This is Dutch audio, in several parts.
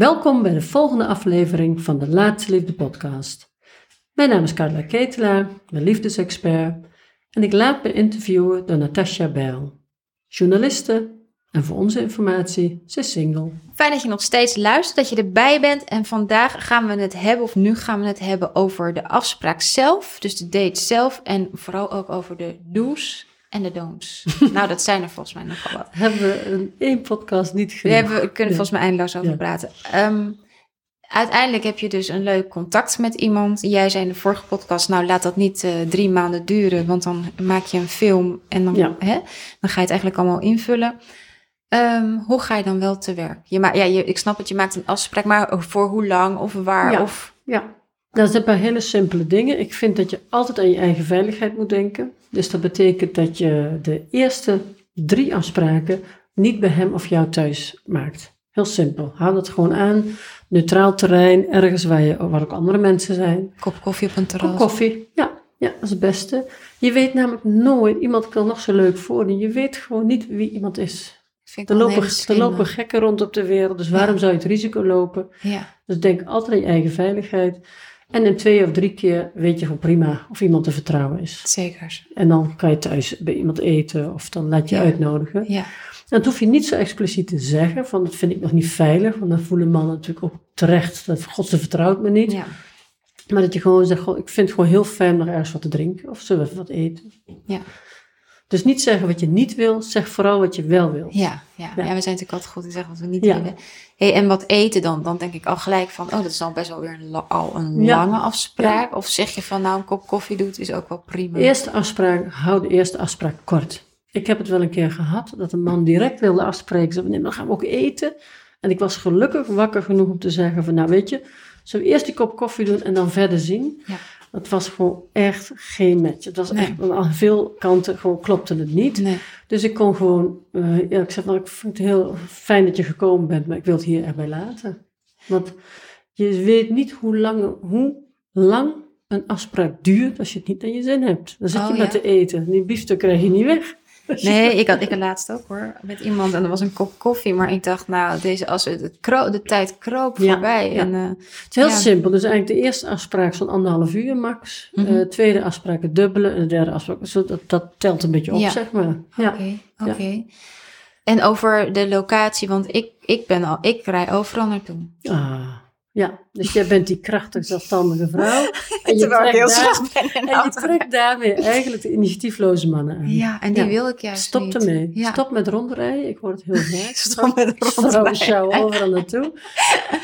Welkom bij de volgende aflevering van de Laatste Liefde podcast. Mijn naam is Carla Ketelaar, mijn liefdesexpert en ik laat me interviewen door Natasja Bijl, journaliste en voor onze informatie, ze is single. Fijn dat je nog steeds luistert, dat je erbij bent. En vandaag gaan we het hebben, of nu gaan we het hebben over de afspraak zelf. Dus de date zelf en vooral ook over de do's en de don'ts. nou, dat zijn er volgens mij nogal wat. Hebben we een één podcast niet We, genoeg? hebben, we kunnen Ja. volgens mij eindeloos over Ja. praten. Ehm, uiteindelijk heb je dus een leuk contact met iemand. Jij zei in de vorige podcast, nou laat dat niet eh, drie maanden duren, want dan maak je een film en dan, Ja. hè, dan ga je het eigenlijk allemaal invullen. Ehm, hoe ga je dan wel te werk? Je ja, je, ik snap het, je maakt een afspraak, maar voor hoe lang of waar? Ja. Of, Ja, dat zijn maar hele simpele dingen. Ik vind dat je altijd aan je eigen veiligheid moet denken. Dus dat betekent dat je de eerste drie afspraken niet bij hem of jou thuis maakt. Heel simpel. Hou dat gewoon aan. Neutraal terrein, ergens waar, je, waar ook andere mensen zijn. kop koffie op een terras. Kop koffie, ja, ja, dat is het beste. Je weet namelijk nooit, iemand kan nog zo leuk voordoen. Je weet gewoon niet wie iemand is. Er lopen, er lopen gekken rond op de wereld, dus waarom zou je het risico lopen? Ja, Dus denk altijd aan je eigen veiligheid. En in twee of drie keer weet je gewoon prima of iemand te vertrouwen is. zeker. En dan kan je thuis bij iemand eten of dan laat je Ja. uitnodigen. Ja, En dat hoef je niet zo expliciet te zeggen, van dat vind ik nog niet veilig. Want dan voelen mannen natuurlijk ook terecht, dat God ze vertrouwt me niet. ja, Maar dat je gewoon zegt, goh, ik vind het gewoon heel fijn om nog ergens wat te drinken. Of zullen we even wat eten? ja. Dus niet zeggen wat je niet wil, zeg vooral wat je wel wil. Ja, ja. Ja. ja. we zijn natuurlijk altijd goed in zeggen wat we niet Ja. willen. Hey, en wat eten dan? Dan denk ik al gelijk van, oh, dat is dan best wel weer een al een lange afspraak. Of zeg je van, nou, een kop koffie doet is ook wel prima. Eerste afspraak, hou de eerste afspraak kort. Ik heb het wel een keer gehad dat een man direct wilde afspreken. Ze nee, dan gaan we ook eten. En ik was gelukkig wakker genoeg om te zeggen van, nou weet je, zullen we eerst die kop koffie doen en dan verder zien? Ja. Dat was gewoon echt geen match. Het was Nee. echt, aan veel kanten gewoon klopte het niet. Nee, Dus ik kon gewoon, eh, ja, ik zeg, nou, ik vind het heel fijn dat je gekomen bent, maar ik wil het hier erbij laten. Want je weet niet hoe lang, hoe lang een afspraak duurt als je het niet naar je zin hebt. Dan zit Oh, je maar ja. te eten. Die biefstuk krijg je niet weg. nee ik, had, ik had laatst ook hoor, met iemand en er was een kop koffie. Maar ik dacht, nou, deze, als het, het kro- de tijd kroop Ja, voorbij. ja. En, eh, Het is heel Ja. simpel. Dus eigenlijk de eerste afspraak zo'n anderhalf uur max. Eh, tweede afspraak het dubbele. En de derde afspraak, zo, dat, dat telt een beetje op, zeg maar. Ja. Oké, oké. En over de locatie, want ik, ik ben al, ik rij overal naartoe. Ah, ja, dus jij bent die krachtige, zelfstandige vrouw. En je Terwijl ik heel daar- slecht ben in En je trekt daarmee eigenlijk de initiatiefloze mannen aan. Ja, en die Ja. wil ik juist Stop niet. ermee. Ja. Stop met rondrijden. Ik het heel vaak. Stop met Vrouwen rondrijden. sjouwen overal naartoe.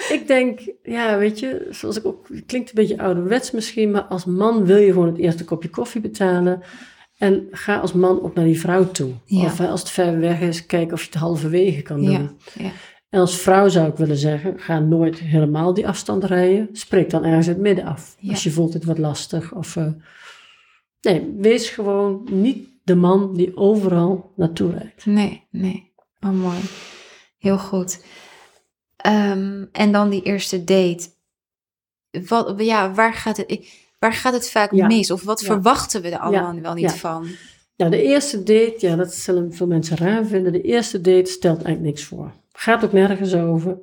ik denk, ja, weet je, zoals ik ook, het klinkt een beetje ouderwets misschien, maar als man wil je gewoon het eerste kopje koffie betalen. En ga als man ook naar die vrouw toe. Ja. Of hè, als het ver weg is, kijk of je het halverwege kan doen. Ja, ja. En als vrouw zou ik willen zeggen, ga nooit helemaal die afstand rijden. Spreek dan ergens het midden af. Ja. Als je voelt het wat lastig. Of, eh, nee, wees gewoon niet de man die overal naartoe rijdt. Nee, nee. Oh, mooi. Heel goed. Ehm, en dan die eerste date. Wat, ja, waar gaat het, waar gaat het vaak Ja. mis? Of wat Ja. verwachten we er allemaal wel niet van? Nou, de eerste date, ja, dat zullen veel mensen raar vinden. De eerste date stelt eigenlijk niks voor. Gaat ook nergens over.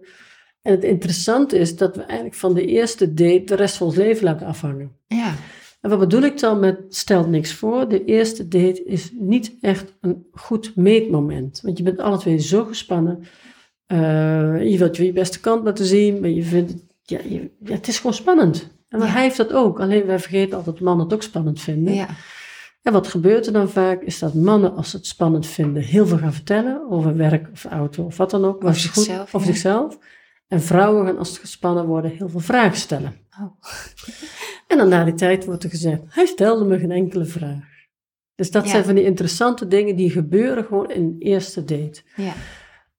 En het interessante is dat we eigenlijk van de eerste date de rest van ons leven laten afhangen. Ja. En wat bedoel ik dan met stelt niks voor? De eerste date is niet echt een goed meetmoment. Want je bent alle twee zo gespannen. Eh, je wilt je je beste kant laten zien, maar je vindt het, ja, je- ja, het is gewoon spannend. En Ja. hij heeft dat ook. Alleen wij vergeten altijd dat mannen het ook spannend vinden. Ja. En wat gebeurt er dan vaak, is dat mannen, als ze het spannend vinden, heel veel gaan vertellen over werk of auto of wat dan ook. goed- zichzelf, over ja. zichzelf. En vrouwen gaan, als ze gespannen worden, heel veel vragen stellen. Oh. En dan na die tijd wordt er gezegd, hij stelde me geen enkele vraag. Dus dat Ja. zijn van die interessante dingen die gebeuren gewoon in een eerste date. Ja.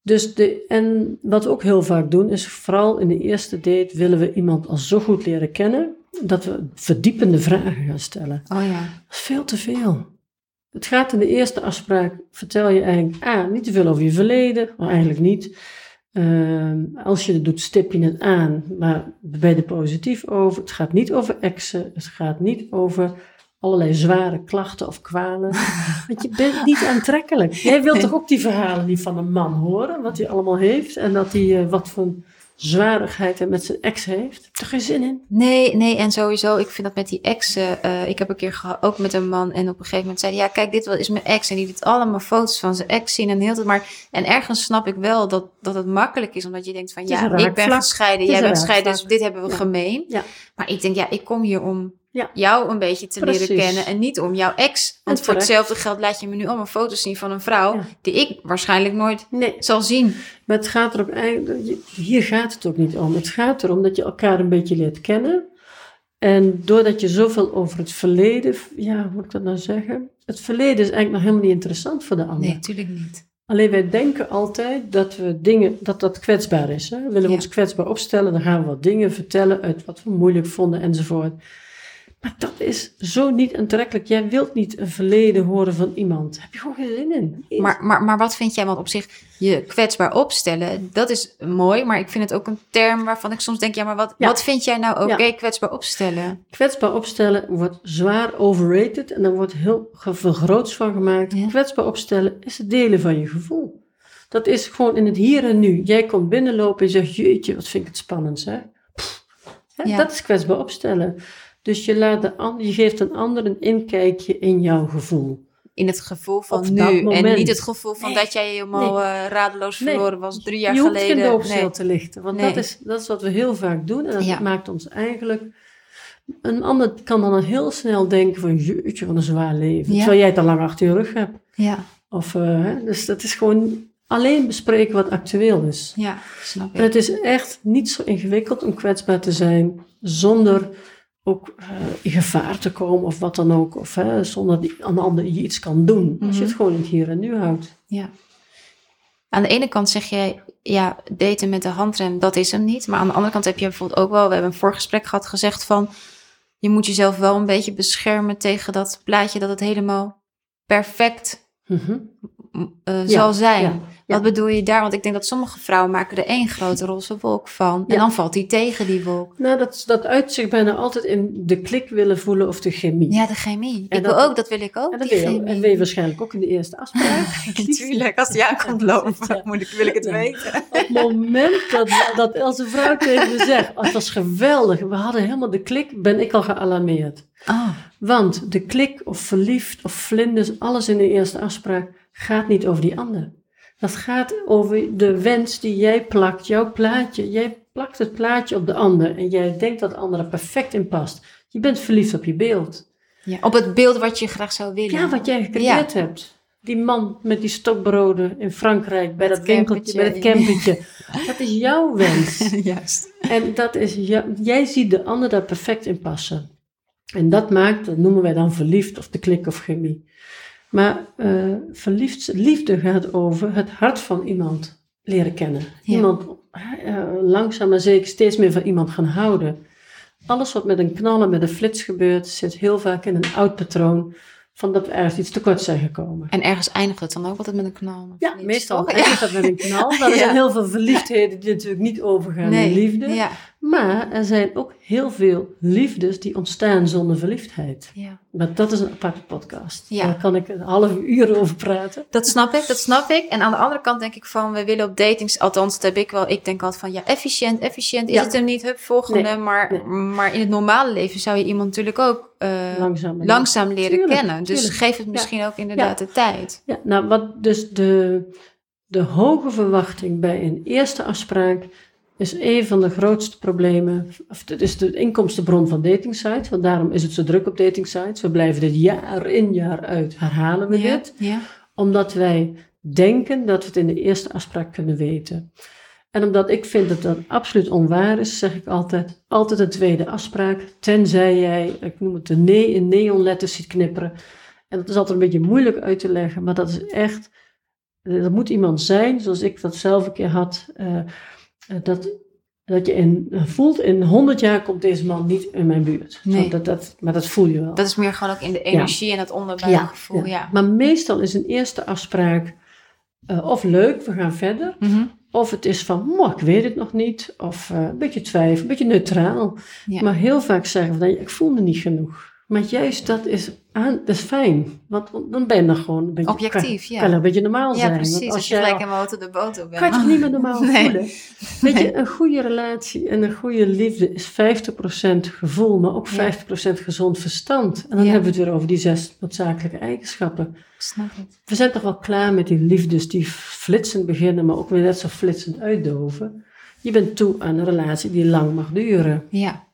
Dus de, en wat we ook heel vaak doen, is vooral in de eerste date willen we iemand al zo goed leren kennen, dat we verdiepende vragen gaan stellen. Oh ja. Dat is veel te veel. Het gaat in de eerste afspraak, vertel je eigenlijk, ah, niet te veel over je verleden, maar eigenlijk niet. Ehm, als je het doet, stip je het aan, maar ben je er positief over. Het gaat niet over exen, het gaat niet over allerlei zware klachten of kwalen. Want je bent niet aantrekkelijk. Jij wilt toch ook die verhalen niet van een man horen, wat hij allemaal heeft en dat hij, eh, wat voor zwarigheid en met zijn ex heeft. Er geen zin in? Nee, nee, en sowieso, ik vind dat met die exen. eh, ik heb een keer geha- ook met een man en op een gegeven moment zei hij, ja, kijk, dit is mijn ex. En die liet allemaal foto's van zijn ex zien en heel het maar. En ergens snap ik wel dat, dat het makkelijk is, omdat je denkt van, ja, ik ben gescheiden, jij bent gescheiden, dus dit hebben we Ja. gemeen. Ja. Maar ik denk, ja, ik kom hier om Ja. jou een beetje te leren kennen en niet om jouw ex. Want voor hetzelfde geld laat je me nu allemaal foto's zien van een vrouw Ja. die ik waarschijnlijk nooit Nee, zal zien. maar het gaat er ook eigenlijk, hier gaat het ook niet om. Het gaat erom dat je elkaar een beetje leert kennen. En doordat je zoveel over het verleden, ja, hoe moet ik dat nou zeggen? Het verleden is eigenlijk nog helemaal niet interessant voor de ander. Nee, natuurlijk niet. Alleen wij denken altijd dat we dingen, dat dat kwetsbaar is. Hè? Willen we Ja. ons kwetsbaar opstellen, dan gaan we wat dingen vertellen uit wat we moeilijk vonden enzovoort. Maar dat is zo niet aantrekkelijk. Jij wilt niet een verleden horen van iemand. Daar heb je gewoon geen zin in. Maar, maar, maar wat vind jij? Want op zich, je kwetsbaar opstellen, dat is mooi. Maar ik vind het ook een term waarvan ik soms denk, ja, maar wat, Ja. wat vind jij nou oké Ja. kwetsbaar opstellen? Kwetsbaar opstellen wordt zwaar overrated en er wordt heel ge- veel groots van gemaakt. Ja. Kwetsbaar opstellen is het delen van je gevoel. Dat is gewoon in het hier en nu. Jij komt binnenlopen en zegt, jeetje, wat vind ik het spannend, hè? Pff. Hè. Dat is kwetsbaar opstellen. Dus je, laat de je geeft een ander een inkijkje in jouw gevoel. In het gevoel van nu. En niet het gevoel van Nee. dat jij helemaal eh, radeloos Nee. verloren was drie jaar je hoeft geleden. geen Nee. te lichten, want Nee. dat, is, dat is wat we heel vaak doen. En dat Ja. maakt ons eigenlijk... Een ander kan dan heel snel denken van, jeetje, wat een zwaar leven. Ja. Terwijl jij het al lang achter je rug hebt. Ja, Of, hè, dus dat is gewoon alleen bespreken wat actueel is. ja, snap En ik. het is echt niet zo ingewikkeld om kwetsbaar te zijn zonder ook eh, in gevaar te komen of wat dan ook. Of hè, zonder die een ander je iets kan doen. Als je Mhm. het gewoon in het hier en nu houdt. Ja. Aan de ene kant zeg jij, ja, daten met de handrem, dat is hem niet. Maar aan de andere kant heb je bijvoorbeeld ook wel, we hebben een voorgesprek gehad, gezegd van, je moet jezelf wel een beetje beschermen tegen dat plaatje dat het helemaal perfect Mhm. eh, Ja, zal zijn. ja, ja. Wat bedoel je daar? Want ik denk dat sommige vrouwen maken er één grote roze wolk van. En dan valt die tegen die wolk. Nou, dat, dat uit zich bijna altijd in de klik willen voelen of de chemie. Ja, de chemie. En ik dat- wil ook, dat wil ik ook, En dat weet, je, chemie. en weet je waarschijnlijk ook in de eerste afspraak. Natuurlijk, als die aankomt lopen, Ja. moet ik, wil ik het weten. Op het moment dat, dat Else vrouw tegen me zegt, oh, het was geweldig, we hadden helemaal de klik, ben ik al gealarmeerd. Oh, Want de klik of verliefd of vlinders, alles in de eerste afspraak, gaat niet over die ander. Dat gaat over de wens die jij plakt, jouw plaatje. Jij plakt het plaatje op de ander en jij denkt dat de ander er perfect in past. Je bent verliefd op je beeld. ja. Op het beeld wat je graag zou willen. Ja, wat jij gecreëerd hebt. Die man met die stokbroden in Frankrijk, bij dat het winkeltje, bij dat campertje. Dat is jouw wens. Juist. En dat is, jou- jij ziet de ander daar perfect in passen. En dat maakt, dat noemen wij dan verliefd of de klik of chemie. Maar eh, verliefd, liefde gaat over het hart van iemand leren kennen. Ja. Iemand eh, langzaam maar zeker steeds meer van iemand gaan houden. Alles wat met een knallen, met een flits gebeurt, zit heel vaak in een oud patroon van dat we ergens iets tekort zijn gekomen. En ergens eindigt het dan ook altijd met een knal. Ja, meestal eindigt dat met een knal. Maar er Ja. zijn heel veel verliefdheden die natuurlijk niet overgaan Nee. in liefde. Maar er zijn ook heel veel liefdes die ontstaan zonder verliefdheid. ja. Maar dat is een aparte podcast. Ja. Daar kan ik een half uur over praten. Dat snap ik, dat snap ik. En aan de andere kant denk ik van, we willen op datings, althans dat heb ik wel, ik denk altijd van, ja, efficiënt, efficiënt is Ja. het hem niet, hup, volgende. Nee, Maar, nee. maar in het normale leven zou je iemand natuurlijk ook eh, Langzaam. leren Tuurlijk, kennen. Dus tuurlijk. geef het misschien ook inderdaad de tijd. Ja, nou, wat dus de, de hoge verwachting bij een eerste afspraak is een van de grootste problemen. Of het is de inkomstenbron van datingsites. Want daarom is het zo druk op datingsites. We blijven dit jaar in jaar uit herhalen we Ja, dit. ja. Omdat wij denken dat we het in de eerste afspraak kunnen weten. En omdat ik vind dat dat absoluut onwaar is, zeg ik altijd, altijd een tweede afspraak. Tenzij jij, ik noem het de nee in neonletters ziet knipperen. En dat is altijd een beetje moeilijk uit te leggen, maar dat is echt, er moet iemand zijn, zoals ik dat zelf een keer had, eh, dat, dat je in, voelt, in 100 jaar komt deze man niet in mijn buurt. Nee. dat, dat, maar dat voel je wel. Dat is meer gewoon ook in de energie en het onderbuikgevoel, ja. Maar meestal is een eerste afspraak eh, of leuk, we gaan verder. Mhm. Of het is van, "Moh, ik weet het nog niet. Of eh, een beetje twijfel, een beetje neutraal. Ja. Maar heel vaak zeggen we dan, "Ja, ik voelde niet genoeg. Maar juist dat is aan, dat is fijn. Want dan ben je dan gewoon een beetje... Objectief, kan, ja. Kan een beetje normaal Ja, zijn. Want precies. Als, je gelijk in auto de boot op bent. kan je niet meer normaal Nee. voelen? Weet je, een goede relatie en een goede liefde is 50% gevoel, maar ook 50% gezond verstand. En dan Ja. hebben we het weer over die zes noodzakelijke eigenschappen. Ik snap het. We zijn toch wel klaar met die liefdes die flitsend beginnen, maar ook weer net zo flitsend uitdoven. Je bent toe aan een relatie die lang mag duren. Ja.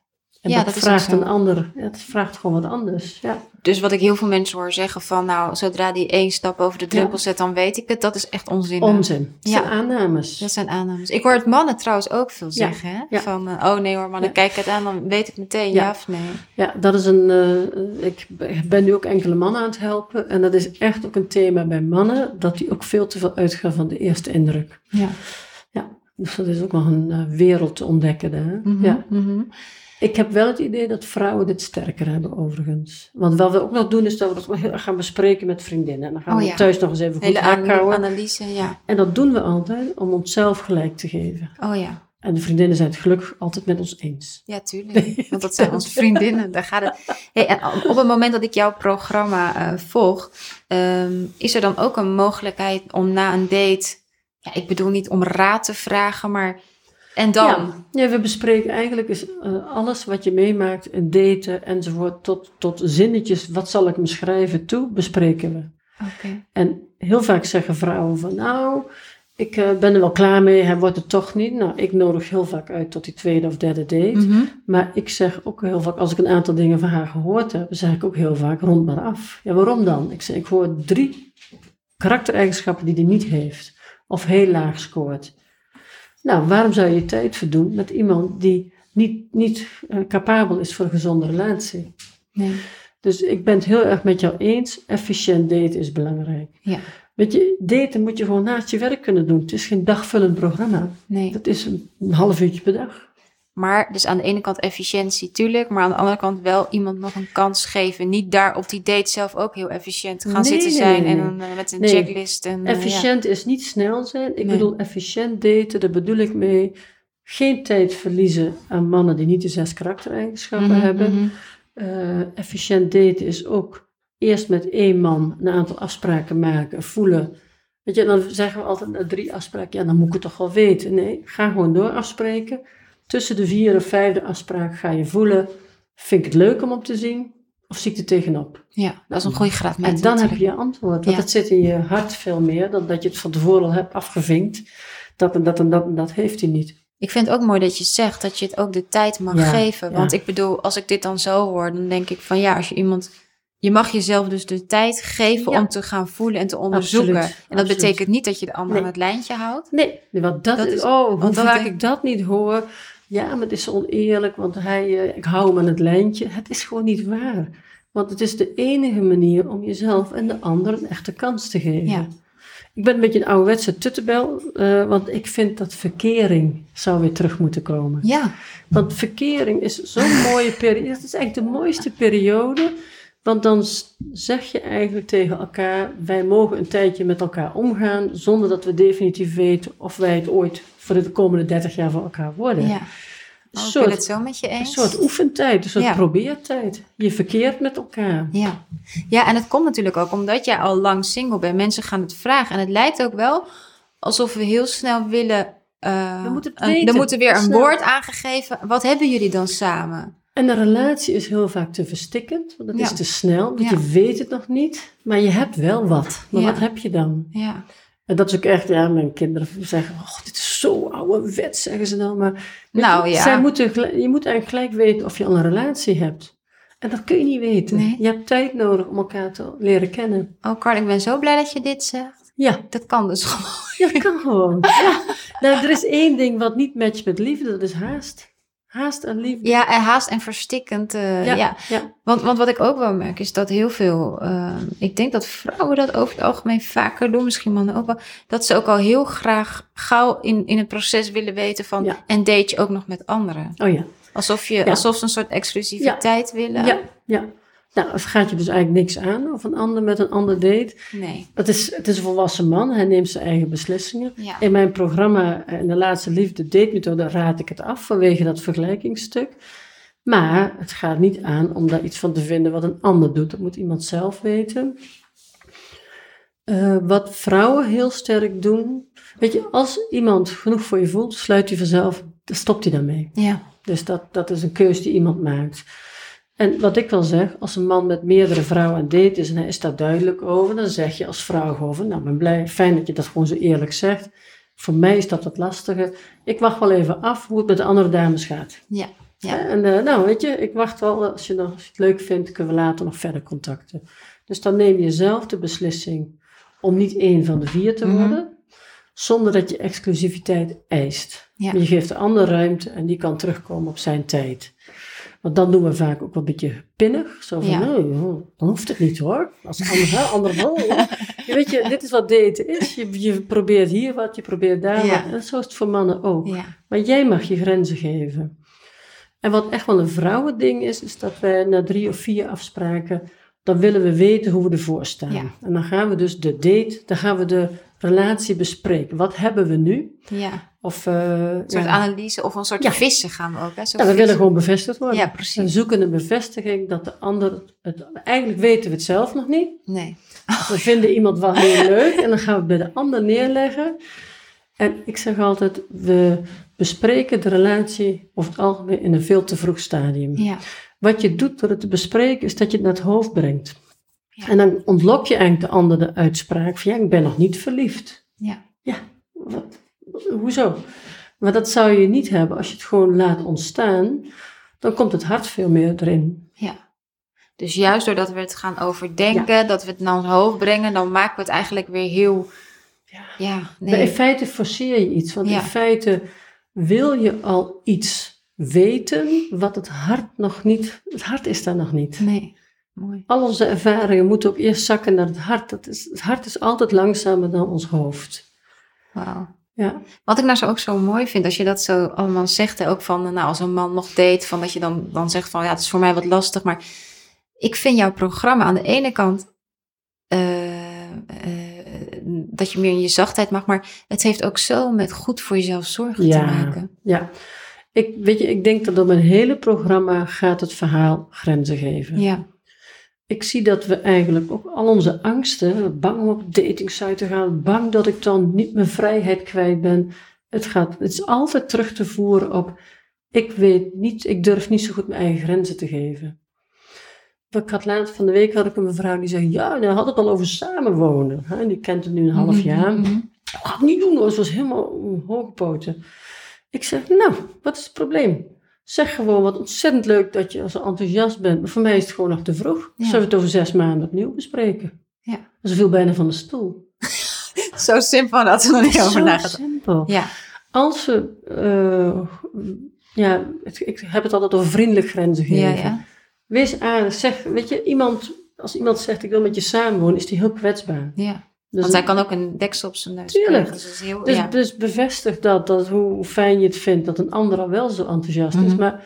En Ja, dat, dat vraagt een ander, dat vraagt gewoon wat anders. Ja. Dus wat ik heel veel mensen hoor zeggen van, nou, zodra die één stap over de drempel Ja. zet, dan weet ik het. Dat is echt onzin. Onzin. Het Ja. zijn aannames. Dat zijn aannames. Ik hoor het mannen trouwens ook veel zeggen, hè? Van, eh, oh nee hoor, mannen, kijk het aan, dan weet ik meteen ja, Ja. of nee. Ja, dat is een. eh, ik ben nu ook enkele mannen aan het helpen. En dat is echt ook een thema bij mannen, dat die ook veel te veel uitgaan van de eerste indruk. Ja. Ja, dus dat is ook nog een eh, wereld te ontdekken. Hè? Mhm, ja. mhm. Ik heb wel het idee dat vrouwen dit sterker hebben, overigens. Want wat we ook nog doen, is dat we dat wel heel erg gaan bespreken met vriendinnen. En dan gaan Oh we ja. thuis nog eens even goed Hele houden. analyse, ja. En dat doen we altijd om onszelf gelijk te geven. Oh ja. En de vriendinnen zijn het gelukkig altijd met ons eens. Ja, tuurlijk. Want dat zijn onze vriendinnen. Daar gaat het. Hey, en op het moment dat ik jouw programma eh, volg, ehm, is er dan ook een mogelijkheid om na een date, ja, ik bedoel niet om raad te vragen, maar en dan? Ja, ja, we bespreken eigenlijk is, eh, alles wat je meemaakt, een daten enzovoort, tot, tot zinnetjes, wat zal ik me schrijven toe, bespreken we. Oké. En heel vaak zeggen vrouwen van, nou, ik eh, ben er wel klaar mee, hij wordt het toch niet. Nou, ik nodig heel vaak uit tot die tweede of derde date. Mhm. Maar ik zeg ook heel vaak, als ik een aantal dingen van haar gehoord heb, zeg ik ook heel vaak, rond maar af. Ja, waarom dan? Ik zeg, ik hoor drie karaktereigenschappen die hij niet heeft. Of heel laag scoort. Nou, waarom zou je je tijd verdoen met iemand die niet, niet eh, capabel is voor een gezonde relatie? Nee. Dus ik ben het heel erg met jou eens. Efficiënt daten is belangrijk. Ja. Weet je, daten moet je gewoon naast je werk kunnen doen. Het is geen dagvullend programma. Nee. Dat is een half uurtje per dag. Maar dus aan de ene kant efficiëntie, tuurlijk. Maar aan de andere kant wel iemand nog een kans geven. Niet daar op die date zelf ook heel efficiënt gaan Nee, zitten zijn. nee, en nee. eh, met een checklist. En, eh, Efficiënt is niet snel zijn. Ik bedoel, efficiënt daten, daar bedoel ik mee. Geen tijd verliezen aan mannen die niet de zes karaktereigenschappen Mhm, hebben. mhm. Eh, efficiënt daten is ook eerst met één man een aantal afspraken maken, voelen. Weet je, dan zeggen we altijd na drie afspraken, ja, dan moet ik het toch wel weten. Nee, ga gewoon door afspreken. Tussen de vierde of vijfde afspraak ga je voelen, vind ik het leuk om op te zien? Of zie ik er tegenop? Ja, dat is een goede graad En dan heb je je antwoord. Want Ja. het zit in je hart veel meer dan dat je het van tevoren al hebt afgevinkt. Dat en dat en dat en dat heeft hij niet. Ik vind het ook mooi dat je zegt dat je het ook de tijd mag Ja, geven. Want ja. ik bedoel, als ik dit dan zo hoor, dan denk ik van ja, als je iemand. Je mag jezelf dus de tijd geven Ja. om te gaan voelen en te onderzoeken. Absoluut, en dat absoluut. betekent niet dat je de ander Nee. aan het lijntje houdt. Nee, want dat, Dat is, oh, hoe vaak ik dat niet hoor. Ja, maar het is oneerlijk, want hij, eh, ik hou hem aan het lijntje. Het is gewoon niet waar. Want het is de enige manier om jezelf en de ander een echte kans te geven. Ja. Ik ben een beetje een ouderwetse tuttebel, eh, want ik vind dat verkering zou weer terug moeten komen. Ja, Want verkering is zo'n mooie periode. Dat is eigenlijk de mooiste periode. Want dan zeg je eigenlijk tegen elkaar: wij mogen een tijdje met elkaar omgaan. zonder dat we definitief weten of wij het ooit voor de komende 30 jaar voor elkaar worden. ja. Een Oh, ik soort, het zo met je een eens. soort oefentijd, een soort Ja. probeertijd. Je verkeert met elkaar. Ja. ja, en het komt natuurlijk ook omdat jij al lang single bent. Mensen gaan het vragen. En het lijkt ook wel alsof we heel snel willen. eh, We moeten een- er moet er weer een Snel. woord aangegeven. Wat hebben jullie dan samen? En een relatie is heel vaak te verstikkend, want het Ja. is te snel, want Ja. je weet het nog niet. Maar je hebt wel wat. Maar Ja. wat heb je dan? Ja, En dat is ook echt, ja, mijn kinderen zeggen, oh, dit is zo ouderwet, zeggen ze dan. Maar Nou, je, ja. zij moeten, je moet eigenlijk gelijk weten of je al een relatie hebt. En dat kun je niet weten. Nee. Je hebt tijd nodig om elkaar te leren kennen. oh Carl, ik ben zo blij dat je dit zegt. Ja, Dat kan dus gewoon. ja dat kan gewoon. ja. Nou, er is één ding wat niet matcht met liefde, dat is haast. Haast en liefde. Ja, haast en verstikkend. eh, ja. ja. ja. Want, want wat ik ook wel merk is dat heel veel, eh, ik denk dat vrouwen dat over het algemeen vaker doen, misschien mannen ook wel, dat ze ook al heel graag gauw in, in het proces willen weten van, Ja. en date je ook nog met anderen? Oh ja. Alsof, je, alsof ze een soort exclusiviteit willen. Ja, ja. Nou, het gaat je dus eigenlijk niks aan of een ander met een ander date. Nee. Het is, het is een volwassen man, hij neemt zijn eigen beslissingen. Ja. In mijn programma, eh, in de laatste liefde date methode, raad ik het af vanwege dat vergelijkingsstuk. Maar het gaat niet aan om daar iets van te vinden wat een ander doet. Dat moet iemand zelf weten. Eh, wat vrouwen heel sterk doen. Weet je, als iemand genoeg voor je voelt, sluit hij vanzelf, dan stopt hij daarmee. Ja. Dus dat, dat is een keus die iemand maakt. En wat ik wel zeg, als een man met meerdere vrouwen date is en hij is daar duidelijk over, dan zeg je als vrouw gewoon, nou, ik ben blij, fijn dat je dat gewoon zo eerlijk zegt. Voor mij is dat wat lastiger. Ik wacht wel even af hoe het met de andere dames gaat. Ja. Ja. En uh, nou, weet je, ik wacht wel, als je, nog, als je het leuk vindt, kunnen we later nog verder contacten. Dus dan neem je zelf de beslissing om niet één van de vier te Mhm. worden, zonder dat je exclusiviteit eist. Ja. Je geeft de ander ruimte en die kan terugkomen op zijn tijd. Want dan doen we vaak ook wel een beetje pinnig. Zo van, Ja. nee, joh, dan hoeft het niet hoor. Als de ander, ander wel. Je weet je, dit is wat daten is. Je, je probeert hier wat, je probeert daar Ja. wat. En zo is het voor mannen ook. Ja. Maar jij mag je grenzen geven. En wat echt wel een vrouwending is, is dat wij na drie of vier afspraken, dan willen we weten hoe we ervoor staan. En dan gaan we dus de date, dan gaan we de relatie bespreken. Wat hebben we nu? ja. Of, eh, Een soort ja. analyse of een soort Ja. vissen gaan we ook. Hè? Zo Ja, we willen gewoon bevestigd worden. Ja, We precies. zoeken een bevestiging dat de ander het. Eigenlijk weten we het zelf nog niet. Nee. We vinden iemand wel heel leuk en dan gaan we het bij de ander neerleggen. En ik zeg altijd: we bespreken de relatie over het algemeen in een veel te vroeg stadium. Ja. Wat je doet door het te bespreken, is dat je het naar het hoofd brengt. Ja. En dan ontlok je eigenlijk de ander de uitspraak van ja, ik ben nog niet verliefd. Ja. Ja, wat, hoezo? Maar dat zou je niet hebben als je het gewoon laat ontstaan. Dan komt het hart veel meer erin. Ja. Dus juist doordat we het gaan overdenken, dat we het naar ons hoofd brengen, dan maken we het eigenlijk weer heel. Ja. Ja, Maar in nee. feite forceer je iets. Want Ja. in feite wil je al iets weten wat het hart nog niet... Het hart is daar nog niet. Nee. Mooi. Al onze ervaringen moeten ook eerst zakken naar het hart. Dat is, het hart is altijd langzamer dan ons hoofd. Wauw. Ja, Wat ik nou zo ook zo mooi vind, als je dat zo allemaal zegt, hè, ook van, nou, als een man nog date, van dat je dan, dan zegt van, ja, het is voor mij wat lastig, maar ik vind jouw programma aan de ene kant, eh, eh, dat je meer in je zachtheid mag, maar het heeft ook zo met goed voor jezelf zorgen Ja. te maken. ja. Ik, weet je, ik denk dat door mijn hele programma gaat het verhaal grenzen geven. Ja, Ik zie dat we eigenlijk ook al onze angsten, bang om op datingsite te gaan, bang dat ik dan niet mijn vrijheid kwijt ben. Het, gaat, het is altijd terug te voeren op, ik weet niet, ik durf niet zo goed mijn eigen grenzen te geven. Ik had laatst van de week had ik een mevrouw die zei, ja, nou had het al over samenwonen. Hè, die kent het nu een half Mhm, jaar. mhm. Dat ga ik niet doen hoor, ze was helemaal hooggepoten. Ik zeg, nou, wat is het probleem? Zeg gewoon wat ontzettend leuk dat je zo enthousiast bent. Maar voor mij is het gewoon nog te vroeg. Ja. Zullen we het over zes maanden opnieuw bespreken? Ja. Ze viel bijna van de stoel. Zo simpel dat we er niet over Zo nagedacht. simpel. Ja, Als we, eh, ja, het- ik heb het altijd over vriendelijk grenzen geven. ja, ja. Wees aardig. Zeg, weet je, iemand, als iemand zegt ik wil met je samenwonen, is die heel kwetsbaar. ja. Dus Want hij kan ook een deksel op zijn neus Tuurlijk. krijgen. Dus, heel, Dus, ja. dus bevestig dat, dat hoe fijn je het vindt dat een ander al wel zo enthousiast is. Mhm. Maar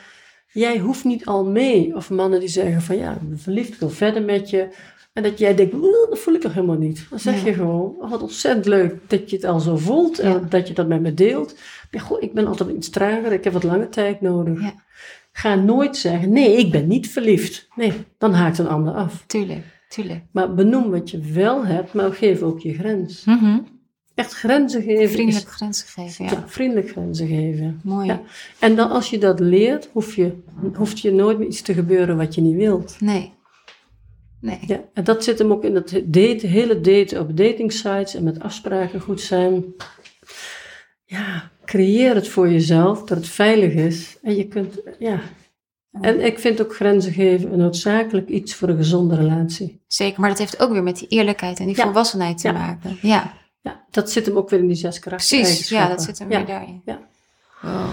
jij hoeft niet al mee. Of mannen die zeggen van ja, ik ben verliefd, ik wil verder met je. En dat jij denkt, "Oeh, dat voel ik toch helemaal niet. Dan zeg Ja. je gewoon, oh, wat ontzettend leuk dat je het al zo voelt. Ja. En dat je dat met me deelt. Maar goh, ik ben altijd iets trager, ik heb wat lange tijd nodig. Ga nooit zeggen, nee, ik ben niet verliefd. Nee, dan haakt een ander af. Tuurlijk, tuurlijk. Maar benoem wat je wel hebt, maar geef ook je grens. Mhm. Echt grenzen geven Vriendelijk is grenzen geven, ja. ja, vriendelijk grenzen geven. Mooi. Ja. En dan als je dat leert, hoef je, hoeft je nooit meer iets te gebeuren wat je niet wilt. Nee. Nee. Ja, en dat zit hem ook in het date, hele daten op datingsites en met afspraken goed zijn. Ja, creëer het voor jezelf, dat het veilig is. En je kunt, ja. En ik vind ook grenzen geven een noodzakelijk iets voor een gezonde relatie. Zeker, maar dat heeft ook weer met die eerlijkheid en die Ja. volwassenheid te Ja. maken. Ja, Ja, dat zit hem ook weer in die zes karakter precies. Ja, dat zit er weer daarin. Ja. Wow.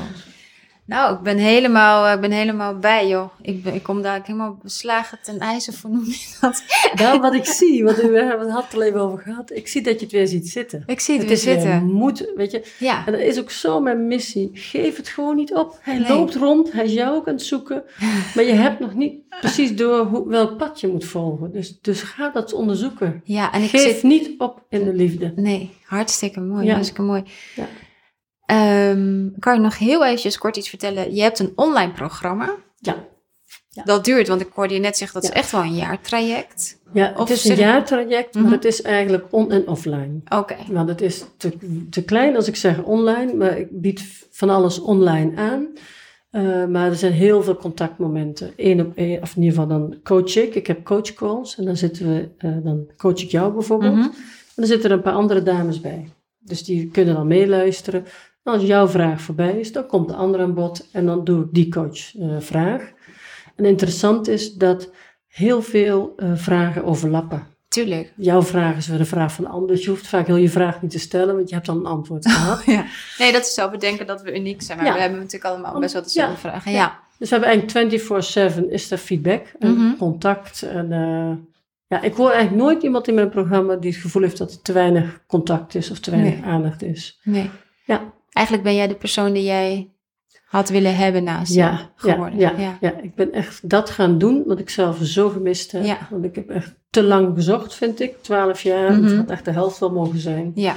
Nou, ik ben helemaal, eh, ik ben helemaal bij, joh. Ik, ben, ik kom daar helemaal beslagen ten ijzer voor, noem je dat? Nou, wat ik zie, want we hebben het had al even over gehad. Ik zie dat je het weer ziet zitten. Ik zie het, Het weer zitten. moed, weet je. Ja, En dat is ook zo mijn missie. Geef het gewoon niet op. Hij Nee. loopt rond, hij is jou ook aan het zoeken. Maar je hebt nog niet precies door hoe, welk pad je moet volgen. Dus, dus ga dat onderzoeken. ja, en ik Geef zit... niet op in de liefde. Nee, hartstikke mooi, Ja. hartstikke mooi. Ja. Ehm, kan je nog heel eventjes kort iets vertellen? Je hebt een online programma. Ja. Ja. Dat duurt, want ik hoorde je net zeggen dat is Ja. echt wel een jaartraject. Ja, het is een jaartraject, Mhm. maar het is eigenlijk on- en offline. Oké. Want het is te, te klein als ik zeg online, maar ik bied van alles online aan. Eh, maar er zijn heel veel contactmomenten. Eén op één, of in ieder geval dan coach ik. Ik heb coachcalls en dan zitten we, eh, dan coach ik jou bijvoorbeeld. Mhm. En dan zitten er een paar andere dames bij. Dus die kunnen dan meeluisteren. En als jouw vraag voorbij is, dan komt de andere aan bod en dan doe ik die coachvraag. en interessant is dat heel veel eh, vragen overlappen. Tuurlijk. Jouw vraag is weer een vraag van de ander. Dus je hoeft vaak heel je vraag niet te stellen, want je hebt dan een antwoord gehad. Ja. Nee, dat is zo bedenken dat we uniek zijn. Maar Ja. we hebben natuurlijk allemaal best wel dezelfde ja. vragen. Ja. Dus we hebben eigenlijk 24-7 is er feedback en Mhm. contact. En, eh, ja, ik hoor eigenlijk nooit iemand in mijn programma die het gevoel heeft dat er te weinig contact is of te weinig Nee. aandacht is. Nee. Ja. Eigenlijk ben jij de persoon die jij had willen hebben naast je Ja, ja, geworden. ja, ja. ja, ik ben echt dat gaan doen wat ik zelf zo gemist heb. Ja. Want ik heb echt te lang gezocht, vind ik. 12 jaar, Mhm. het had echt de helft wel mogen zijn. Ja.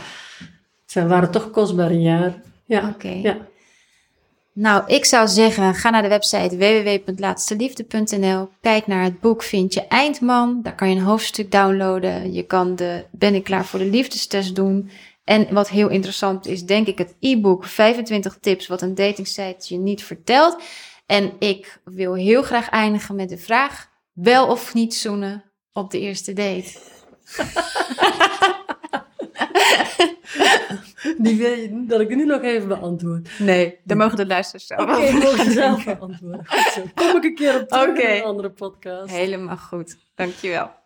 Het waren toch kostbare jaren. Ja, Oké. ja. Nou, ik zou zeggen, ga naar de website www.laatsteliefde.nl. Kijk naar het boek Vind je Eindman. Daar kan je een hoofdstuk downloaden. Je kan de Ben ik klaar voor de liefdestest doen. En wat heel interessant is, denk ik, het e-book 25 tips wat een datingsite je niet vertelt. En ik wil heel graag eindigen met de vraag, wel of niet zoenen op de eerste date? Die wil je dat ik nu nog even beantwoord. Nee, dan mogen de luisteraars zelf Oké, het zelf beantwoorden. Goed zo. Kom ik een keer op terug in een andere podcast. Helemaal goed, dankjewel.